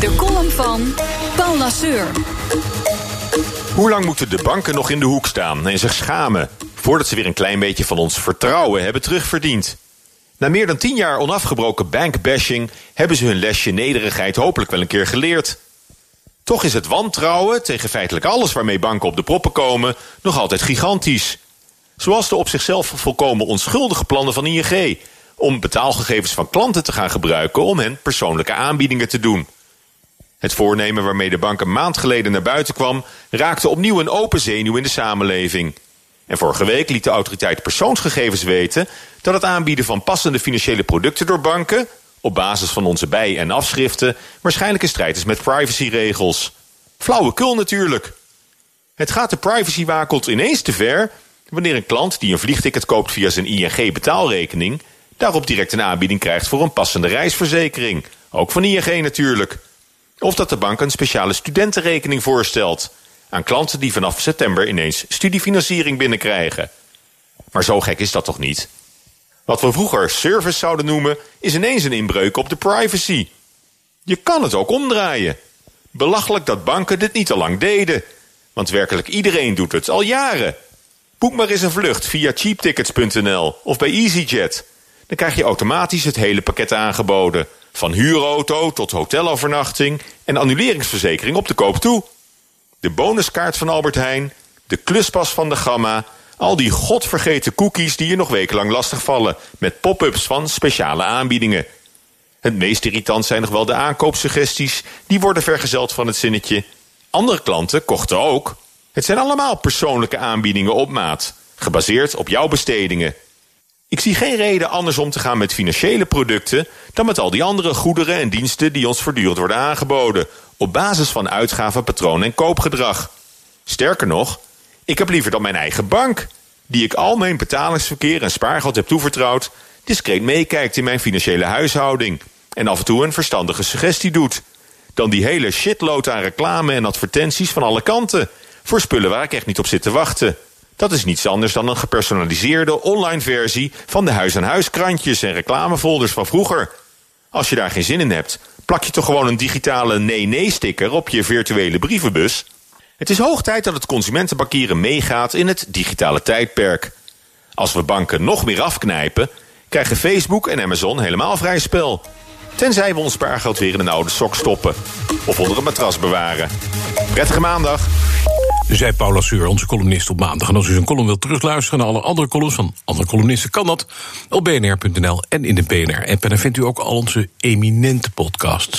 De column van Paul Lasseur. Hoe lang moeten de banken nog in de hoek staan en zich schamen... voordat ze weer een klein beetje van ons vertrouwen hebben terugverdiend? Na meer dan tien jaar onafgebroken bankbashing... hebben ze hun lesje nederigheid hopelijk wel een keer geleerd. Toch is het wantrouwen tegen feitelijk alles waarmee banken op de proppen komen... nog altijd gigantisch. Zoals de op zichzelf volkomen onschuldige plannen van ING... om betaalgegevens van klanten te gaan gebruiken... om hen persoonlijke aanbiedingen te doen... Het voornemen waarmee de bank een maand geleden naar buiten kwam... raakte opnieuw een open zenuw in de samenleving. En vorige week liet de autoriteit persoonsgegevens weten... dat het aanbieden van passende financiële producten door banken... op basis van onze bij- en afschriften... waarschijnlijk in strijd is met privacyregels. Flauwekul natuurlijk. Het gaat de privacywakult ineens te ver... wanneer een klant die een vliegticket koopt via zijn ING-betaalrekening... daarop direct een aanbieding krijgt voor een passende reisverzekering. Ook van ING natuurlijk... Of dat de bank een speciale studentenrekening voorstelt aan klanten die vanaf september ineens studiefinanciering binnenkrijgen. Maar zo gek is dat toch niet? Wat we vroeger service zouden noemen, is ineens een inbreuk op de privacy. Je kan het ook omdraaien. Belachelijk dat banken dit niet al lang deden. Want werkelijk iedereen doet het al jaren. Boek maar eens een vlucht via cheaptickets.nl of bij EasyJet. Dan krijg je automatisch het hele pakket aangeboden. Van huurauto tot hotelovernachting en annuleringsverzekering op de koop toe. De bonuskaart van Albert Heijn, de kluspas van de Gamma... al die godvergeten cookies die je nog wekenlang lastigvallen... met pop-ups van speciale aanbiedingen. Het meest irritant zijn nog wel de aankoopsuggesties... die worden vergezeld van het zinnetje... andere klanten kochten ook. Het zijn allemaal persoonlijke aanbiedingen op maat... gebaseerd op jouw bestedingen... Ik zie geen reden anders om te gaan met financiële producten dan met al die andere goederen en diensten die ons voortdurend worden aangeboden, op basis van uitgavenpatroon en koopgedrag. Sterker nog, ik heb liever dan mijn eigen bank, die ik al mijn betalingsverkeer en spaargeld heb toevertrouwd, discreet meekijkt in mijn financiële huishouding en af en toe een verstandige suggestie doet, dan die hele shitload aan reclame en advertenties van alle kanten voor spullen waar ik echt niet op zit te wachten. Dat is niets anders dan een gepersonaliseerde online versie van de huis-aan-huis krantjes en reclamefolders van vroeger. Als je daar geen zin in hebt, plak je toch gewoon een digitale nee-nee-sticker op je virtuele brievenbus. Het is hoog tijd dat het consumentenbankieren meegaat in het digitale tijdperk. Als we banken nog meer afknijpen, krijgen Facebook en Amazon helemaal vrij spel. Tenzij we ons spaargeld weer in een oude sok stoppen. Of onder een matras bewaren. Prettige maandag zei Paula Suur, onze columnist op maandag. En als u zijn column wilt terugluisteren naar alle andere columns van andere columnisten, kan dat op bnr.nl en in de BNR-app. En dan vindt u ook al onze eminente podcasts.